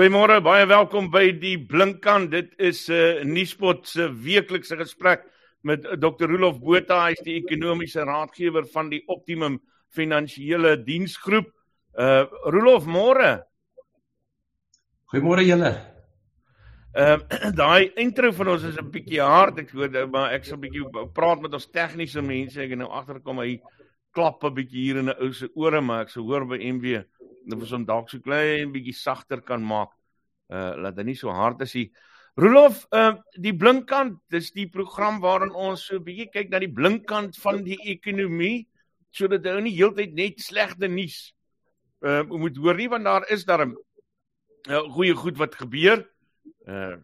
Goeiemôre, baie welkom by die Blinkkant. Dit is 'n uh, Nuuspot se weeklikse gesprek met Dr. Rolof Botha, hy is die ekonomiese raadgewer van die Optimum Finansiële Diensgroep. Uh Rolof, môre. Goeiemôre julle. Ehm uh, daai intro van ons is 'n bietjie hard, ek hoor, maar ek sal bietjie praat met ons tegniese mense. Ek het nou agterkom hy klap 'n bietjie hier in 'n ou se ore, maar ek sou hoor by MW of ons hom dalk so klein bietjie sagter kan maak. Uh laat hy nie so hard is nie. Rolof, uh die blinkkant, dis die program waarin ons so bietjie kyk na die blinkkant van die ekonomie sodat hy nie heeltyd net slegte nuus uh moet hoor nie want daar is daar 'n uh, goeie goed wat gebeur. Uh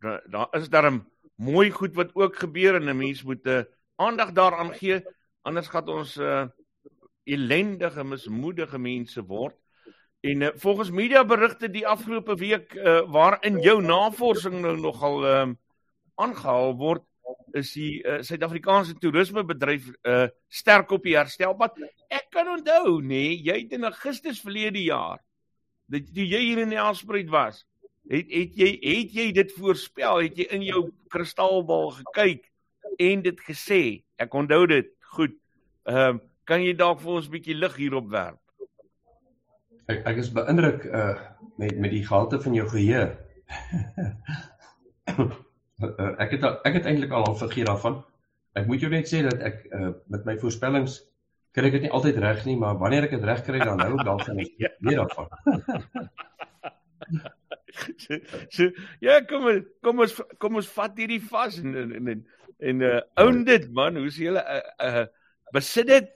daar da is daar 'n mooi goed wat ook gebeur en 'n mens moet 'n uh, aandag daaraan gee anders gaan ons uh ellendige mismoedige mense word. En uh, volgens media berigte die afgelope week uh, waarin jou navorsing nou nogal ehm um, aangehaal word is die uh, Suid-Afrikaanse toerismebedryf uh, sterk op die herstelpad. Ek kan onthou nê, nee, jy het in Augustus verlede jaar dat toe jy hier in die Alspreid was, het het jy het jy dit voorspel, het jy in jou kristalbal gekyk en dit gesê. Ek onthou dit goed. Ehm um, kan jy dalk vir ons 'n bietjie lig hierop werp? Ek ek is beïndruk uh met met die gehalte van jou geheue. uh, ek het ek het eintlik al al vergeet daarvan. Ek moet jou net sê dat ek uh met my voorspellings kry ek dit nie altyd reg nie, maar wanneer ek dit reg kry dan hou ek dalk van meer daarvan. so, so ja, kom ons kom ons kom ons vat hierdie vas en en en, en uh own dit man, hoe se julle uh, uh besit dit?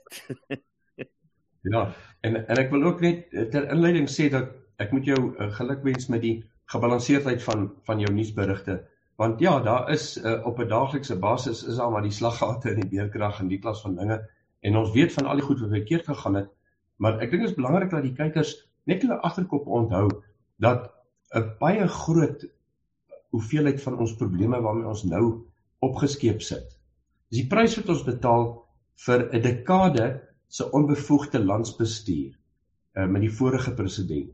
Ja, En en ek wil ook net eh, ter inleiding sê dat ek moet jou uh, gelukwens met die gebalanseerdheid van van jou nuusberigte. Want ja, daar is uh, op 'n daaglikse basis is daar maar die slaggate in die beerkrag en die klas van dinge en ons weet van al die goed wat verkeerd gegaan het, maar ek dink dit is belangrik dat die kykers net hulle agterkop onthou dat 'n baie groot hoeveelheid van ons probleme waarmee ons nou opgeskeep sit. Dis die prys wat ons betaal vir 'n dekade se onbevoegde landsbestuur uh, met die vorige president.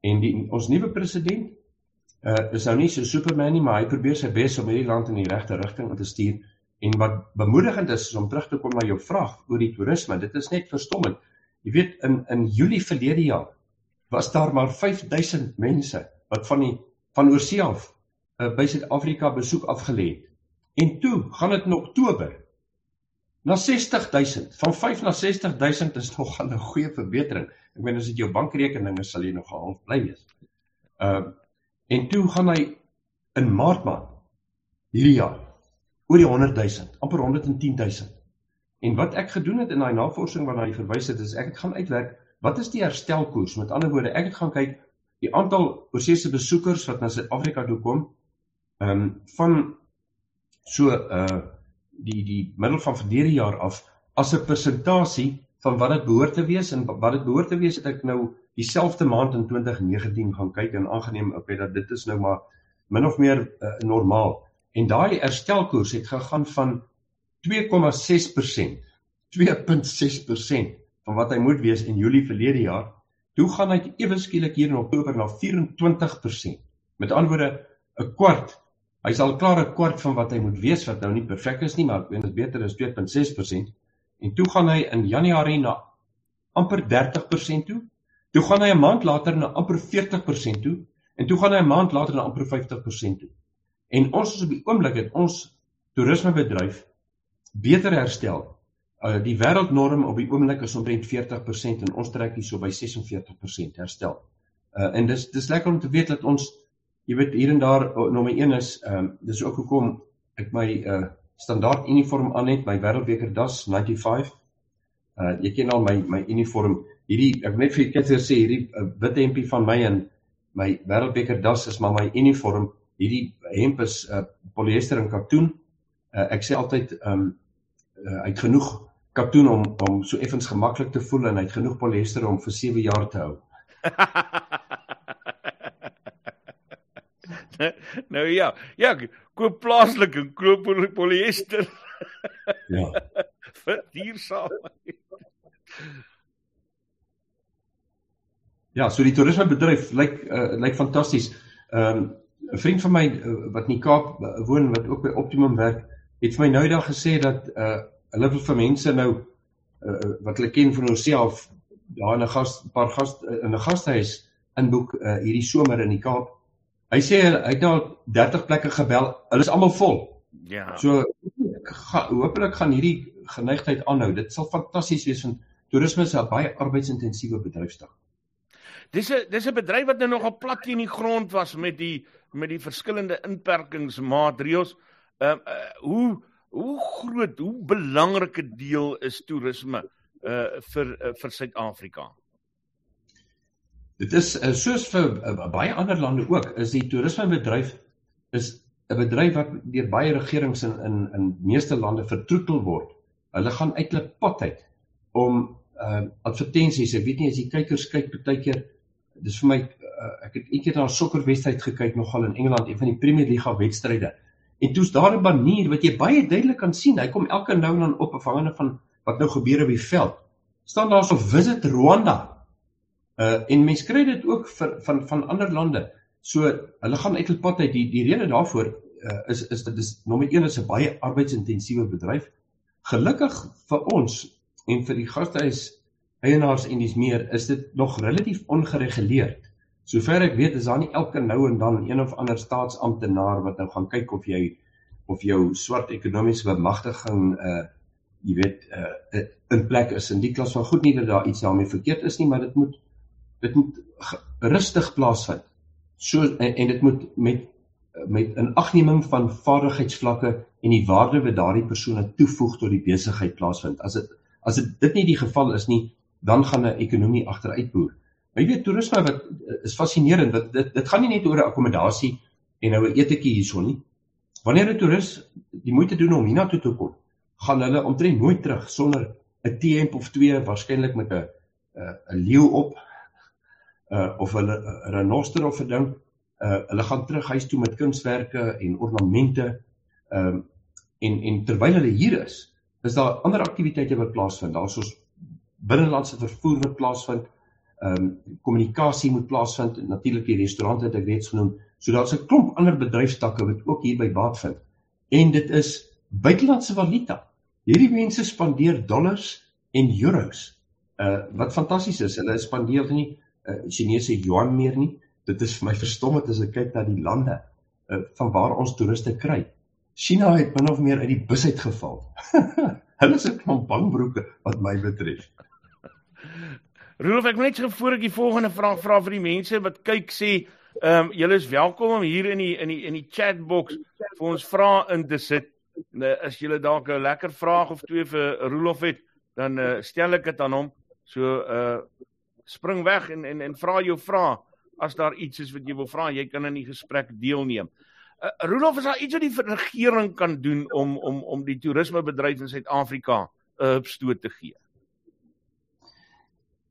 En die ons nuwe president uh, is nou nie so Superman nie, maar hy probeer sy bes om hierdie land in die regte rigting te stuur. En wat bemoedigend is, is om terug te kom na jou vraag oor die toerisme. Dit is net verstommend. Jy weet in in Julie verlede jaar was daar maar 5000 mense wat van die van oorsee af uh, by Suid-Afrika besoek afgelê het. En toe gaan dit in Oktober na 60000. Van 5 na 60000 is nog 'n goeie verbetering. Ek meen as dit jou bankrekeninge sal jy nog half bly wees. Ehm uh, en toe gaan hy in Maart maand hierdie jaar oor die 100000, amper 110000. En wat ek gedoen het in daai navorsing waarna jy verwys het, is ek het gaan uitwerk wat is die herstelkoers? Met ander woorde, ek het gaan kyk die aantal oorsese besoekers wat na Suid-Afrika toe kom, ehm um, van so uh die die middel van verlede jaar af as 'n persentasie van wat dit behoort te wees en wat dit behoort te wees het ek nou dieselfde maand in 2019 gaan kyk en aangeneem op het dat dit is nou maar min of meer uh, normaal. En daai herstelkoers het gegaan van 2,6% 2.6% van wat hy moet wees in Julie verlede jaar toe gaan hy ewe skielik hier in Oktober na 24% met ander woorde 'n kwart Hy sal klaar 'n kwart van wat hy moet wees wat nou nie perfek is nie, maar ek weet dit beter is 2.6% en toe gaan hy in Januarie na amper 30% toe. Toe gaan hy 'n maand later na amper 40% toe en toe gaan hy 'n maand later na amper 50% toe. En ons is op die oomblik het ons toerismebedryf beter herstel. Uh die wêreldnorm op die oomblik is omtrent 40% en ons trek hier so by 46% herstel. Uh en dis dis lekker om te weet dat ons jy weet hier en daar oh, nommer 1 is ehm um, dis ook hoekom ek my uh standaard uniform aan het my wêreldbeker das 95 uh jy ken al my my uniform. Hierdie ek net vir julle net sê hierdie uh, wit hempie van my en my wêreldbeker das is maar my uniform. Hierdie hemp is uh polyester en katoen. Uh, ek sê altyd ehm um, uh, hy het genoeg katoen om om so effens gemaklik te voel en hy het genoeg polyester om vir 7 jaar te hou nou ja, ja, koop plaaslik en koop polyester. ja. vir duursaam. Ja, so die toerismebedryf lyk uh, lyk fantasties. Ehm um, 'n vriend van my uh, wat in die Kaap woon wat ook by Optimum werk, het vir my nou daag gesê dat uh hulle wil vir mense nou uh, wat hulle ken van homself daar in 'n gas paar gas in 'n gastehuis inboek uh, hierdie somer in die Kaap. Hy sê hy het nou 30 plekke gebel. Hulle is almal vol. Ja. So hopelik gaan hierdie geneigtheid aanhou. Dit sal fantasties wees van toerisme is 'n baie arbeidsintensiewe bedryfstak. Dis 'n dis 'n bedryf wat nou nog op plat in die grond was met die met die verskillende inperkingsmaatreëls. Ehm uh, uh, hoe hoe groot, hoe belangrike deel is toerisme uh vir uh, vir Suid-Afrika? Dit is uh, soos vir uh, baie ander lande ook, is die toerismebedryf is 'n bedryf wat deur baie regerings in in in meeste lande vertroetel word. Hulle gaan uit hulle pad uit om uh advertensies, ek weet nie as jy kykers kyk baie keer dis vir my uh, ek het eendag na 'n sokkerwedstryd gekyk nogal in Engeland, een van die Premier League wedstryde. En toe's daar 'n banier wat jy baie duidelik kan sien. Hy kom elke nou en dan op afhangende van wat nou gebeur op die veld. Staan daar so visit Rwanda. Uh en mense kry dit ook vir van van ander lande. So hulle gaan uit hul pad uit. Die die rede daarvoor uh, is is dit is nommer 1 is 'n baie arbeidsintensiewe bedryf. Gelukkig vir ons en vir die gastehuis eienaars en dis meer is dit nog relatief ongereguleerd. Sover ek weet is daar nie elke nou en dan een of ander staatsamptenaar wat nou gaan kyk of jy of jou swart ekonomiese bemagtiging uh jy weet uh in plek is in die klas van goed nie dat daar iets daarmee verkeerd is nie, maar dit moet dit moet rustig plaasvind. So en, en dit moet met met 'n agneming van vaardigheidsvlakke en die waarde wat daardie persone toevoeg tot die besigheid plaasvind. As dit as dit dit nie die geval is nie, dan gaan 'n ekonomie agteruitboer. Jy weet toerisme wat is fascinerend dat dit dit gaan nie net oor 'n akkommodasie en nou 'n etetjie hierson nie. Wanneer 'n toerist die moeite doen om hiernatoe te kom, gaan hulle omtrent nooit terug sonder 'n T-hemp of twee waarskynlik met 'n 'n leeu op uh of 'n renoster of 'n ding. Uh hulle gaan terug huis toe met kunswerke en ornamente. Um, en en terwyl hulle hier is, is daar ander aktiwiteite wat plaasvind. Daar's ons binnelandse vervoer wat plaasvind ehm um, kommunikasie moet plaasvind natuurlik die restaurant het ek reeds genoem so daar's 'n klomp ander bedryfstakke wat ook hier by baat vind en dit is buitelandse valuta hierdie mense spandeer dollars en euros uh wat fantasties is hulle spandeer nie uh, Chinese yuan meer nie dit is vir my verstommend as ek kyk na die lande uh, van waar ons toeriste kry China het min of meer uit die bus uitgeval hulle is 'n klomp bangbroeke wat my betref Rudolf, ek wil net voor ek die volgende vraag vra vir die mense wat kyk sê, ehm um, julle is welkom om hier in die in die in die chat box vir ons vrae in te sit. Nou, as julle dalk 'n lekker vraag of twee vir Rudolf het, dan uh, stel ek dit aan hom. So uh spring weg en en en vra jou vrae as daar iets is wat jy wil vra, jy kan in die gesprek deelneem. Uh, Rudolf, is daar iets wat die regering kan doen om om om die toerismebedryf in Suid-Afrika 'n uh, opstoot te gee?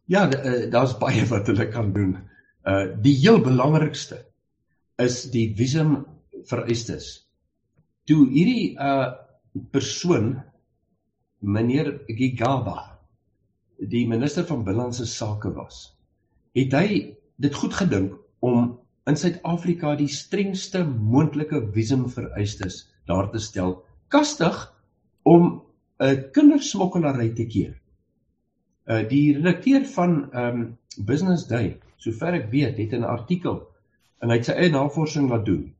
Ja, uh, daar's baie wat hulle kan doen. Uh die heel belangrikste is die visum vereistes. Toe hierdie uh persoon meneer Gigaba die minister van binnelandse sake was, het hy dit goed gedink om in Suid-Afrika die strengste moontlike visum vereistes daar te stel, kastig om 'n kindersmokkelary te keer. Uh die redakteur van um Business Day, sover ek weet, het 'n artikel en hy het sy eie navorsing laat doen.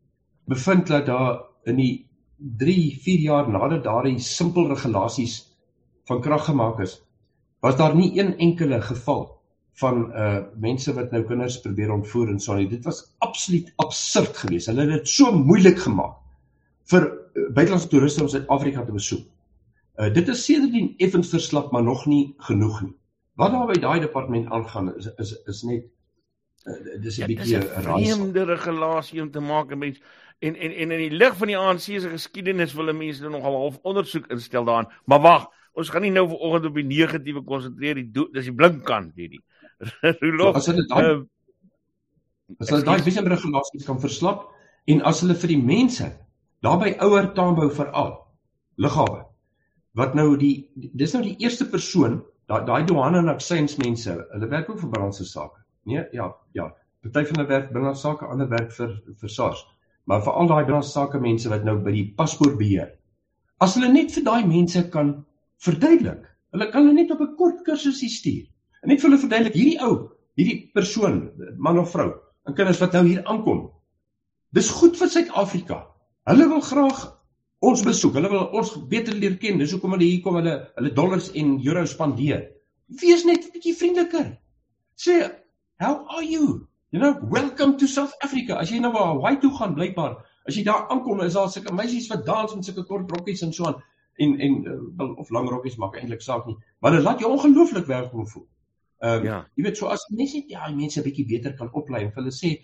Bevind dat daar in die 3, 4 jaar nadat daardie simpel regulasies van krag gemaak is, was daar nie een enkele geval van uh mense wat nou kinders probeer ontvoer en so nie. Dit was absoluut absurd geweest. Hulle het dit so moeilik gemaak vir uh, buitelandse toeriste om Suid-Afrika te besoek. Uh, dit is sedertdien effens verslap maar nog nie genoeg nie. Wat daar by daai departement aangaan is is is net uh, dis 'n ja, bietjie 'n vreemde regulasie om te maak en mens en en en in die lig van die ANC se geskiedenis wil mense nou nogal half ondersoek instel daaraan. Maar wag, ons gaan nie nou vanoggend op die negatiewe konsentreer die dis die blink kant hierdie. Rolof. So, as hulle daai uh, as hulle daai visie regulasies kan verslap en as hulle vir die mense daarby ouer taambou veral liggawe wat nou die dis nou die eerste persoon daai daai douane en aksies mense hulle werk ook vir brandse sake Nee, ja, ja. Party van hulle werk binne sake, ander werk vir vir SARS. Maar vir al daai binne sake mense wat nou by die paspoort beheer. As hulle net vir daai mense kan verduidelik. Hulle kan hulle net op 'n kort kursusie stuur. En net vir hulle verduidelik hierdie ou, hierdie persoon, man of vrou, en kinders wat nou hier aankom. Dis goed vir Suid-Afrika. Hulle wil graag ons besoek. Hulle wil ons beter leer ken. Dis hoekom hulle hier kom hulle hulle dollars en euros spandeer. Wees net 'n bietjie vriendeliker. Sê, "How are you?" You know, "Welcome to South Africa." As jy nou na Hawaii toe gaan, blykbaar, as jy daar aankom, is daar sulke meisies wat dans met sulke kort rokkies en so aan en en uh, of lang rokkies maak eintlik saak nie. Maar dit laat jou ongelooflik welkom voel. Ehm um, ja. jy weet so as mense net ja, mense 'n bietjie beter kan oplei en hulle sê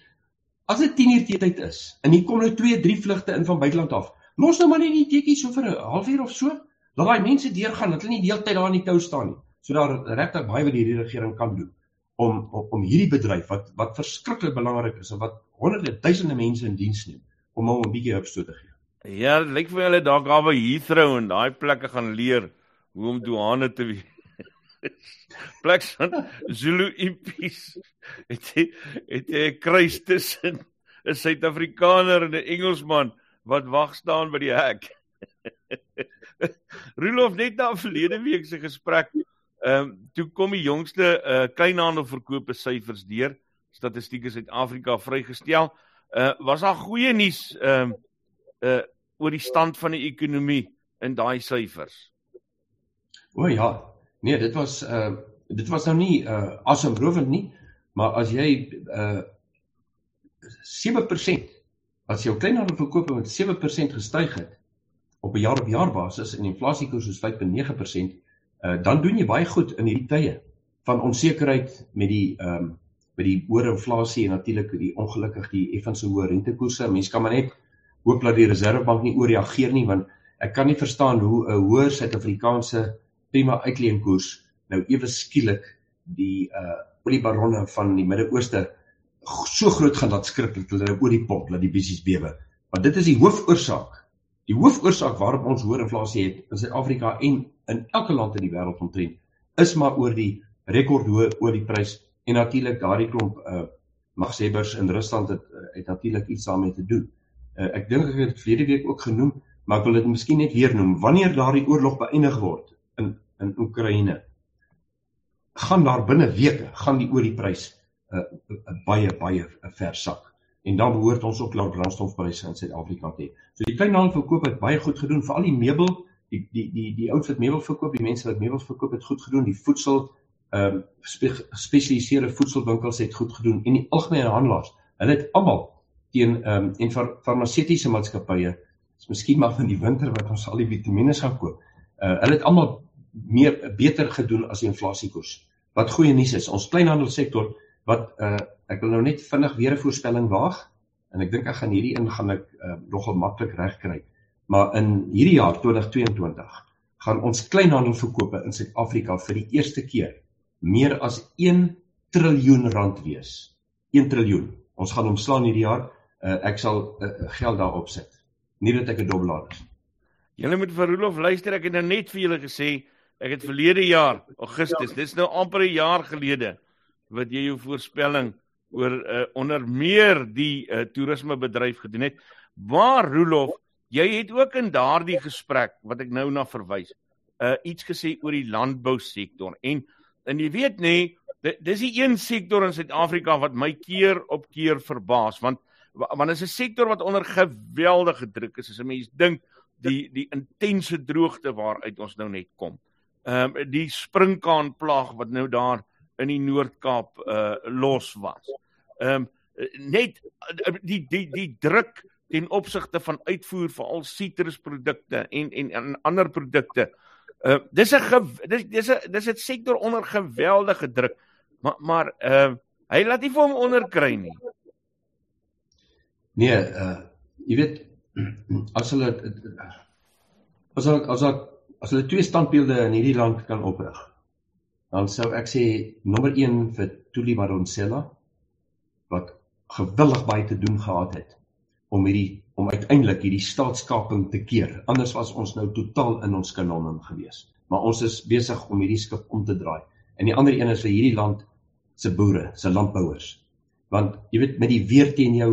as dit 10 uur tyd is en hier kom nou 2, 3 vlugte in van buiteland af. Los nou maar net die tekkies so vir 'n halfuur of so. Laat daai mense deurgaan dat hulle nie die hele tyd daar in die tou staan nie. So daar regtig baie wat die regering kan doen om om, om hierdie bedryf wat wat verskriklik belangrik is en wat honderde duisende mense in diens neem om hom 'n bietjie opstoot te gee. Ja, lyk vir hulle dalk by Heathrow en daai plekke gaan leer hoe om douane te wees. Pleks van Zulu impies. Het jy het jy 'n kruis tussen 'n Suid-Afrikaner en 'n Engelsman wat wag staan by die hek. Rolof net na verlede week se gesprek, ehm um, toe kom die jongste uh kleinhandel verkope syfers deur. Statistiek Suid-Afrika vrygestel. Uh was daar goeie nuus ehm um, uh oor die stand van die ekonomie in daai syfers? O ja. Nee, dit was uh dit was nou nie uh asemrowend nie, maar as jy uh 7% As jou kleinhandelverkope met 7% gestyg het op 'n jaar op jaar basis en inflasiekoers is 5.9%, uh, dan doen jy baie goed in hierdie tye van onsekerheid met die ehm um, met die hoë inflasie en natuurlik die ongelukkig die effens hoë rentekoerse. Mense kan maar net hoop dat die Reserwebank nie ooreageer nie want ek kan nie verstaan hoe 'n hoër Suid-Afrikaanse prima uitleenkoers nou ewe skielik die uh oliebaronne van die Midde-Ooste so groot gaan dat skrik dat hulle oor die pop laat die besies bewe. Want dit is die hoofoorsaak. Die hoofoorsaak waarom ons hoër inflasie het in Suid-Afrika en in elke land in die wêreld omtrent is maar oor die rekordhoë olieprys en natuurlik daardie klomp uh magsebbers in Rusland het uh, het natuurlik iets daarmee te doen. Uh, ek dink ek het dit verlede week ook genoem, maar ek wil dit miskien net weer noem. Wanneer daardie oorlog beëindig word in in Oekraïne, gaan daar binne weke gaan die olieprys 'n uh, baie baie ver sak. En dan behoort ons ook laer brandstofpryse in Suid-Afrika te hê. So die kleinhandelverkoop het baie goed gedoen, veral die meubel, die die die die ouens wat meubels verkoop, die mense wat meubels verkoop het goed gedoen, die voedsel ehm um, spe, gespesialiseerde voedselwinkels het goed gedoen en die algemene handelaars. Hulle het almal teen ehm um, en far, farmaseutiese maatskappye, is miskien maar van die winter wat ons al die vitamiene gaan koop. Uh hulle het almal meer beter gedoen as die inflasiekoers. Wat goeie nuus is, ons kleinhandelsektor wat uh ek wil nou net vinnig weer 'n voorspelling waag en ek dink ek gaan hierdie in gaan ek uh, nogal maklik regkry. Maar in hierdie jaar 2022 gaan ons kleinhandelverkope in Suid-Afrika vir die eerste keer meer as 1 triljoen rand wees. 1 triljoen. Ons gaan omslaan hierdie jaar. Uh, ek sal uh, geld daarop sit. Nie dat ek 'n dobbelaar is. Julle moet vir Rolof luister. Ek het nou net vir julle gesê ek het verlede jaar Augustus, dis nou amper 'n jaar gelede wat jy jou voorspelling oor uh, onder meer die uh, toerismebedryf gedoen het. Maar Rolof, jy het ook in daardie gesprek wat ek nou na verwys, uh, iets gesê oor die landbousektor en en jy weet nê, dis die een sektor in Suid-Afrika wat my keer op keer verbaas want want dit is 'n sektor wat onder geweldige druk is as 'n mens dink die die intense droogte waaruit ons nou net kom. Ehm um, die sprinkaanplaag wat nou daar in die Noord-Kaap uh los was. Ehm um, net uh, die die die druk ten opsigte van uitvoer vir al sitrusprodukte en en en ander produkte. Uh dis 'n dis dis 'n dis 'n sektor onder geweldige druk. Maar maar ehm uh, hy laat nie vir hom onderkry nie. Nee, uh jy weet as hulle as hulle as hulle as hulle twee standbeelde in hierdie land kan oprig dan sou ek sê nommer 1 vir Tuli Maronsela wat gewillig baie te doen gehad het om hierdie om uiteindelik hierdie staatskaping te keer. Anders was ons nou totaal in ons kanonnen gewees. Maar ons is besig om hierdie skip om te draai. En die ander een is vir hierdie land se boere, se landbouers. Want jy weet met die weer teen jou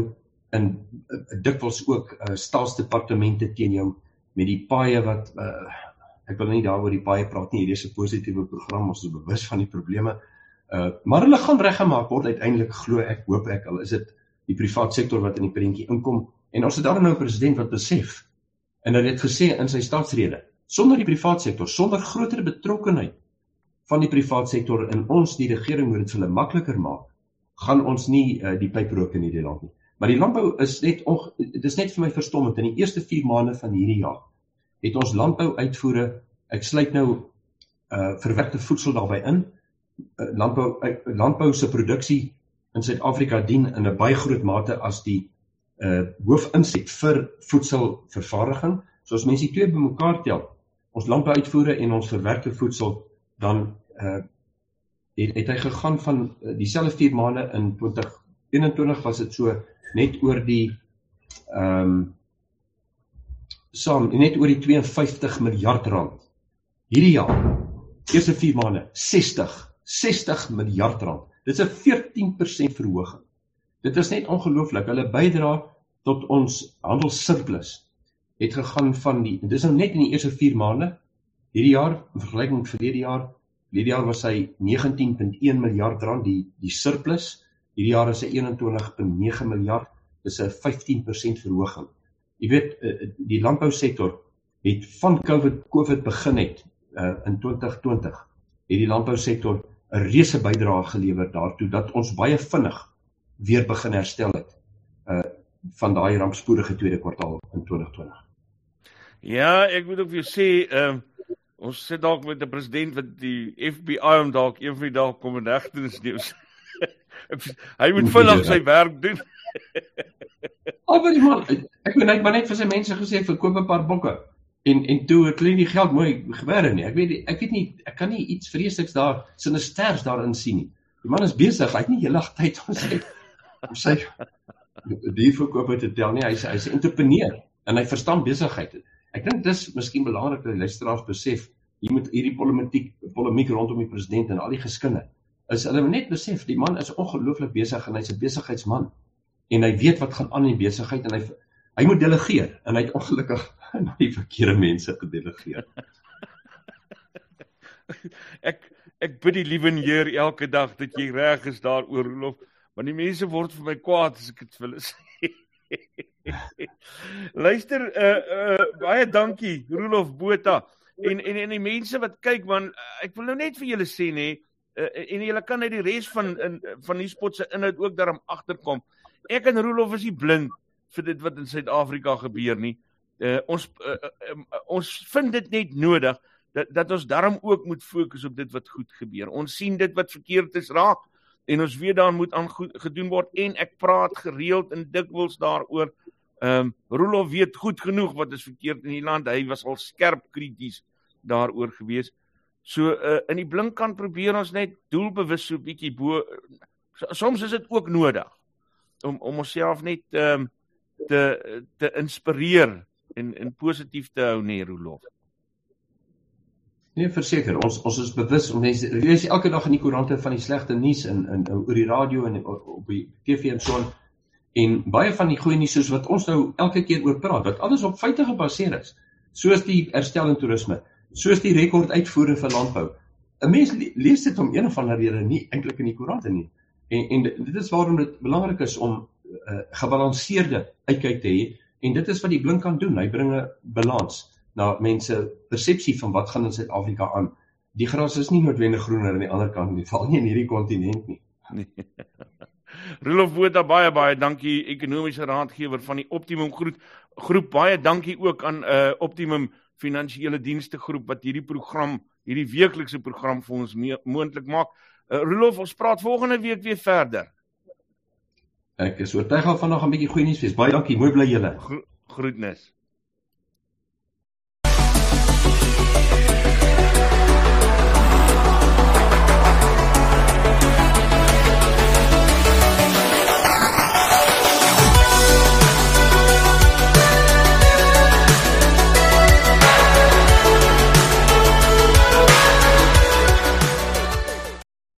in uh, dikwels ook uh, staatsdepartemente teen jou met die paaie wat uh, ek wil nie daaroor die paaie praat nie, hierdie is 'n positiewe program, ons is bewus van die probleme. Uh maar hulle gaan reggemaak word uiteindelik glo ek, hoop ek al is dit die privaat sektor wat in die prentjie inkom en ons het daar nou 'n president wat besef en hy het gesê in sy staatsrede sonder die privaat sektor, sonder groter betrokkenheid van die privaat sektor in ons die regering moet dit vir hulle makliker maak, gaan ons nie uh, die pyp rook in hierdie land nie. Maar die landbou is net dit is net vir my verstommend in die eerste 4 maande van hierdie jaar het ons landbou uitvoere ek sluit nou uh verwerkte voedsel daarbey in uh, landbou uh, landbou se produksie in Suid-Afrika dien in 'n baie groot mate as die uh hoofinset vir voedselvervaardiging. So as mense twee bymekaar tel, ons landbouuitvoere en ons verwerkte voedsel, dan uh het, het hy gegaan van uh, dieselfde 4 maande in 2021 was dit so net oor die ehm um, saam net oor die 52 miljard rand. Hierdie jaar, eerste 4 maande, 60 60 miljard rand. Dit is 'n 14% verhoging. Dit is net ongelooflik. Hulle bydra tot ons handelssurplus het gegaan van die dis nou net in die eerste 4 maande hierdie jaar in vergelyking met verlede jaar. Verlede jaar was hy 19.1 miljard rand die die surplus. Hierdie jaar is hy 21.9 miljard. Dis 'n 15% verhoging. Jy weet eh, die landbousektor het van COVID COVID begin het uh, in 2020 het die landbousektor 'n reuse bydrae gelewer daartoe dat ons baie vinnig weer begin herstel het uh van daai rampspoedige tweede kwartaal in 2020. Ja, ek moet ook vir jou sê, ehm uh, ons sit dalk met 'n president wat die FBI om dalk een van die dae kom en regtenis neus. Hy moet vinnig sy werk doen. Maar die man, ek weet net maar net vir sy mense gesê verkoop 'n paar bokke. En en toe het hulle nie geld mooi gewerk nie. Ek weet ek weet nie ek kan nie iets vreesliks daar sinisters daarin sien nie. Die man is besig, hy het nie heeldag tyd om sy om sy die verkoop te tel nie. Hy's hy's 'n entrepreneur en hy verstaan besigheid. Ek dink dis miskien belangrik dat die luisteraars besef hier moet hierdie polemiek polemiek rondom die president en al die geskinde is hulle net besef die man is ongelooflik besig en hy's 'n besigheidsman en hy weet wat gaan aan in die besigheid en hy hy moet delegeer en hy het ongelukkig na die verkeerde mense gedelegeer. ek ek bid die liewe Heer elke dag dat jy reg is daaroor Rolof, want die mense word vir my kwaad as ek dit vir hulle sê. Luister, uh uh baie dankie Rolof Botha en en en die mense wat kyk man, ek wil nou net vir julle sê nê uh, en julle kan uit die res van in van die spot se inhoud ook daarom agterkom. Ek en Rolof is nie blind vir dit wat in Suid-Afrika gebeur nie. Uh ons uh, uh, ons vind dit net nodig dat dat ons daarom ook moet fokus op dit wat goed gebeur. Ons sien dit wat verkeerd is raak en ons weet daar moet aan goed gedoen word en ek praat gereeld en dikwels daaroor. Ehm um, Rolof weet goed genoeg wat is verkeerd in die land. Hy was al skerp krities daaroor gewees. So uh in die blinkkant probeer ons net doelbewus so bietjie bo soms is dit ook nodig om om onsself net ehm um, te te inspireer en en positief te hou nee Rolof. Nee verseker ons ons is bewus om mense lees elke dag in die koerante van die slegte nuus in in oor die radio en op die TV en so on. en baie van die goeie nuus soos wat ons nou elke keer oor praat wat alles op feite gebaseer is soos die herstel in toerisme soos die rekord uitvoere vir landbou 'n mens lees dit om een of ander rede nie eintlik in die koerante nie en en dit is waarom dit belangrik is om uh, gebalanseerde uitkyk te hê en dit is wat die blink kan doen. Hy bring 'n balans na mense persepsie van wat gaan in Suid-Afrika aan. Die gras is nie noodwendig groener aan die ander kant nie, veral nie in hierdie kontinent nie. Nee. Rolof Botha baie baie dankie ekonomiese raadgewer van die Optimum groep. Groep baie dankie ook aan 'n uh, Optimum finansiële dienste groep wat hierdie program, hierdie weeklikse program vir ons moontlik maak. Uh, Rolof, ons praat volgende week weer verder. Ek is oortuig al vanaand 'n bietjie goeie nuus wees. Baie dankie. Mooi bly julle. Groetnis.